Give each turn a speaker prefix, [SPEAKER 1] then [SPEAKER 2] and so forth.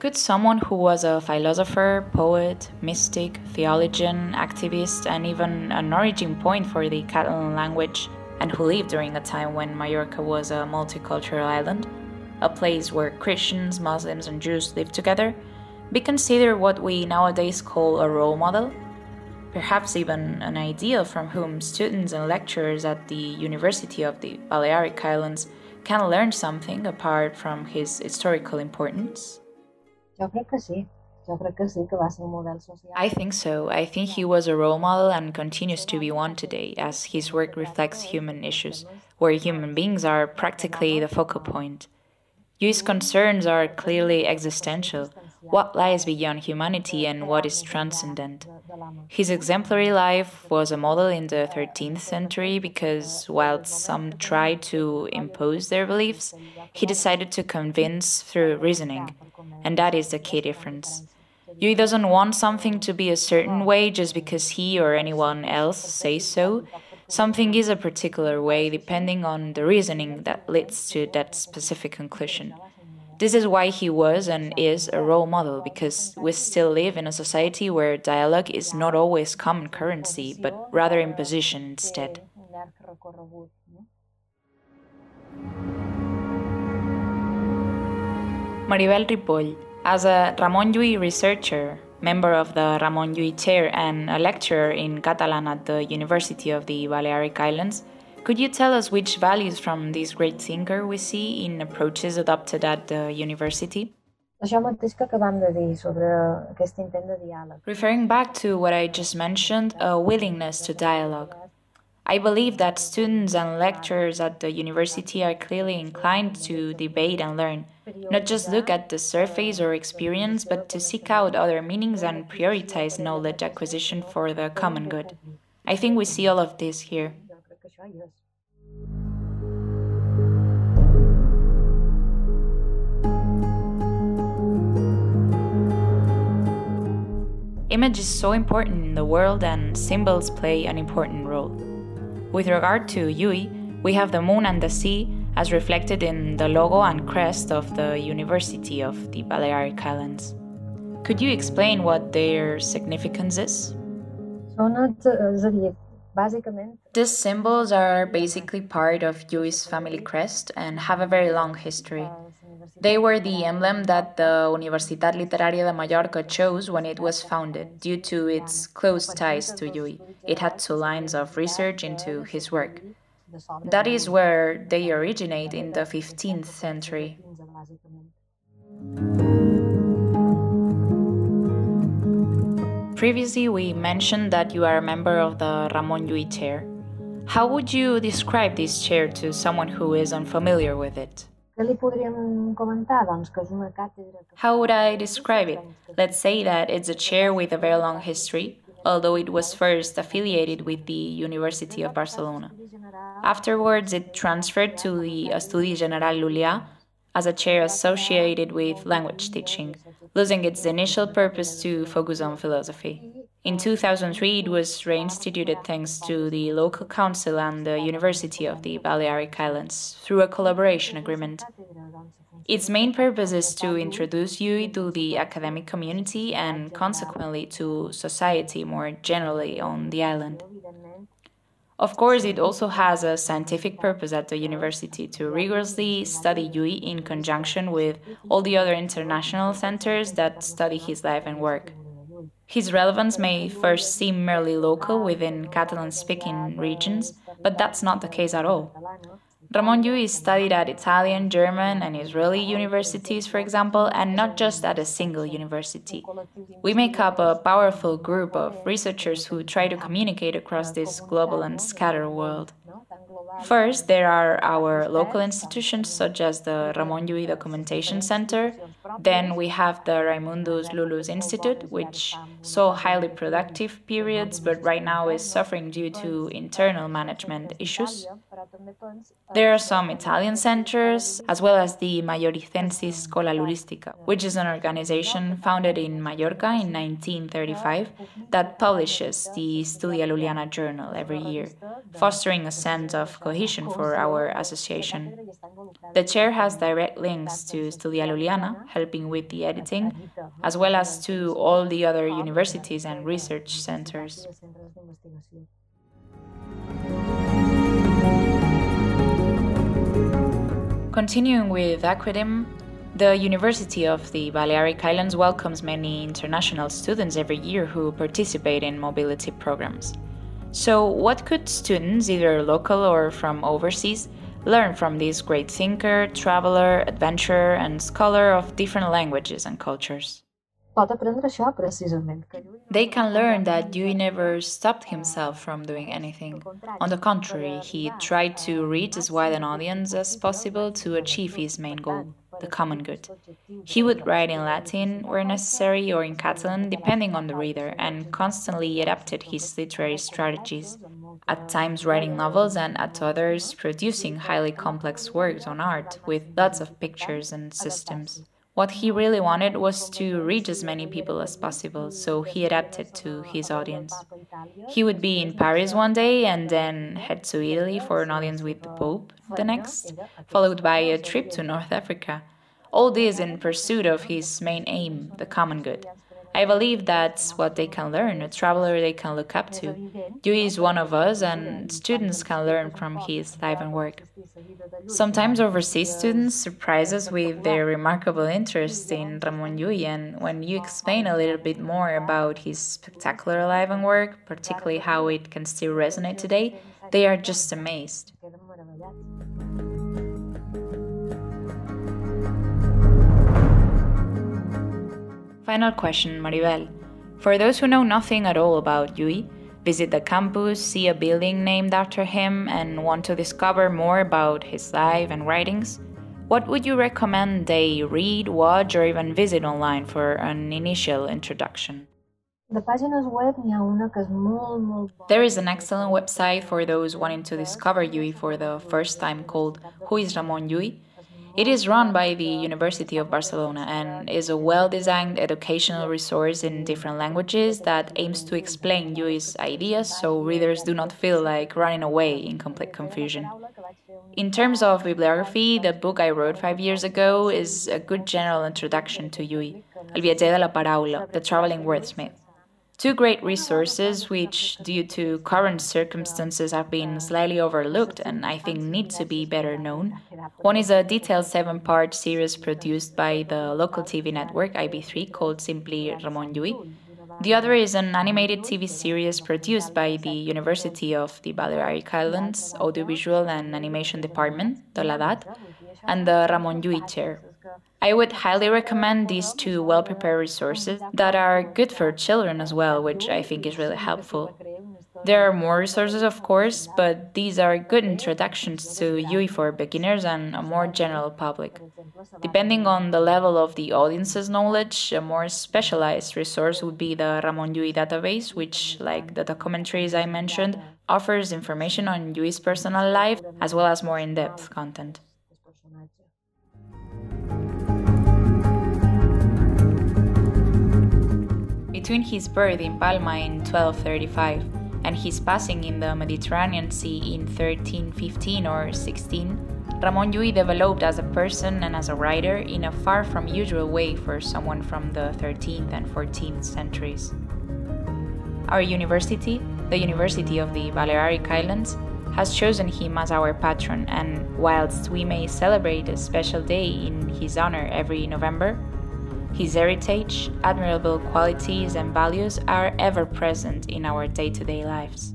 [SPEAKER 1] Could someone who was a philosopher, poet, mystic, theologian, activist, and even an origin point for the Catalan language, and who lived during a time when Mallorca was a multicultural island, a place where Christians, Muslims, and Jews lived together, be considered what we nowadays call a role model? Perhaps even an ideal from whom students and lecturers at the University of the Balearic Islands can learn something apart from his historical importance? I think so. I think he was a role model and continues to be one today, as his work reflects human issues, where human beings are practically the focal point. Llull's concerns are clearly existential what lies beyond humanity and what is transcendent. His exemplary life was a model in the 13th century because, while some tried to impose their beliefs, he decided to convince through reasoning, and that is the key difference. Llull doesn't want something to be a certain way just because he or anyone else says so. Something is a particular way depending on the reasoning that leads to that specific conclusion. This is why he was and is a role model because we still live in a society where dialogue is not always common currency, but rather imposition instead. Maribel Ripoll, as a Ramon Llull researcher, member of the Ramon Llull Chair, and a lecturer in Catalan at the University of the Balearic Islands, could you tell us which values from this great thinker we see in approaches adopted at the university? Referring back to what I just mentioned, a willingness to dialogue. I believe that students and lecturers at the university are clearly inclined to debate and learn, not just look at the surface or experience, but to seek out other meanings and prioritize knowledge acquisition for the common good. I think we see all of this here. Image is so important in the world and symbols play an important role. With regard to Llull, we have the moon and the sea as reflected in the logo and crest of the University of the Balearic Islands. Could you explain what their significance is? These symbols are basically part of Llull's family crest and have a very long history. They were the emblem that the Universitat Literària de Mallorca chose when it was founded, due to its close ties to Llull. It had two lines of research into his work. That is where they originate in the 15th century. Previously, we mentioned that you are a member of the Ramon Llull chair. How would you describe this chair to someone who is unfamiliar with it? How would I describe it? Let's say that it's a chair with a very long history, although it was first affiliated with the University of Barcelona. Afterwards, it transferred to the Estudi General Lul·lià as a chair associated with language teaching, losing its initial purpose to focus on philosophy. In 2003, it was reinstituted thanks to the local council and the University of the Balearic Islands through a collaboration agreement. Its main purpose is to introduce Llull to the academic community and consequently to society more generally on the island. Of course, it also has a scientific purpose at the university to rigorously study Llull in conjunction with all the other international centers that study his life and work. His relevance may first seem merely local within Catalan speaking regions, but that's not the case at all. Ramon Llull studied at Italian, German, and Israeli universities, for example, and not just at a single university. We make up a powerful group of researchers who try to communicate across this global and scattered world. First, there are our local institutions such as the Ramon Llull Documentation Center. Then we have the Raimundus Lullus Institute, which saw highly productive periods but right now is suffering due to internal management issues. There are some Italian centers, as well as the Maioricensis Schola Lullistica, which is an organization founded in Mallorca in 1935 that publishes the Studia Lulliana journal every year, fostering a sense of cohesion for our association. The chair has direct links to Studia Lulliana, helping with the editing, as well as to all the other universities and research centers. Continuing with Aquadim, the University of the Balearic Islands welcomes many international students every year who participate in mobility programs. So, what could students, either local or from overseas, learn from this great thinker, traveler, adventurer, and scholar of different languages and cultures? They can learn that Llull never stopped himself from doing anything. On the contrary, he tried to reach as wide an audience as possible to achieve his main goal, the common good. He would write in Latin where necessary or in Catalan, depending on the reader, and constantly adapted his literary strategies, at times writing novels and at others producing highly complex works on art with lots of pictures and systems. What he really wanted was to reach as many people as possible, so he adapted to his audience. He would be in Paris one day and then head to Italy for an audience with the Pope the next, followed by a trip to North Africa. All this in pursuit of his main aim, the common good. I believe that's what they can learn, a traveler they can look up to. Llull is one of us, and students can learn from his life and work. Sometimes overseas students surprise us with their remarkable interest in Ramon Llull, and when you explain a little bit more about his spectacular life and work, particularly how it can still resonate today, they are just amazed. Final question, Maribel. For those who know nothing at all about Llull, visit the campus, see a building named after him, and want to discover more about his life and writings, what would you recommend they read, watch, or even visit online for an initial introduction? There is an excellent website for those wanting to discover Llull for the first time called Who is Ramon Llull? It is run by the University of Barcelona and is a well designed educational resource in different languages that aims to explain Llull's ideas so readers do not feel like running away in complete confusion. In terms of bibliography, the book I wrote five years ago is a good general introduction to Llull, El viatger de la paraula, The Traveling Wordsmith. Two great resources, which, due to current circumstances, have been slightly overlooked and I think need to be better known. One is a detailed seven part series produced by the local TV network IB3 called simply Ramon Llull. The other is an animated TV series produced by the University of the Balearic Islands Audiovisual and Animation Department, the LADAT, and the Ramon Llull Chair. I would highly recommend these two well prepared resources that are good for children as well, which I think is really helpful. There are more resources, of course, but these are good introductions to Llull for beginners and a more general public. Depending on the level of the audience's knowledge, a more specialized resource would be the Ramon Llull database, which, like the documentaries I mentioned, offers information on Llull's personal life as well as more in depth content. Between his birth in Palma in 1235 and his passing in the Mediterranean Sea in 1315 or 16, Ramon Llull developed as a person and as a writer in a far from usual way for someone from the 13th and 14th centuries. Our university, the University of the Balearic Islands, has chosen him as our patron, and whilst we may celebrate a special day in his honor every November, his heritage, admirable qualities, and values are ever present in our day to day lives.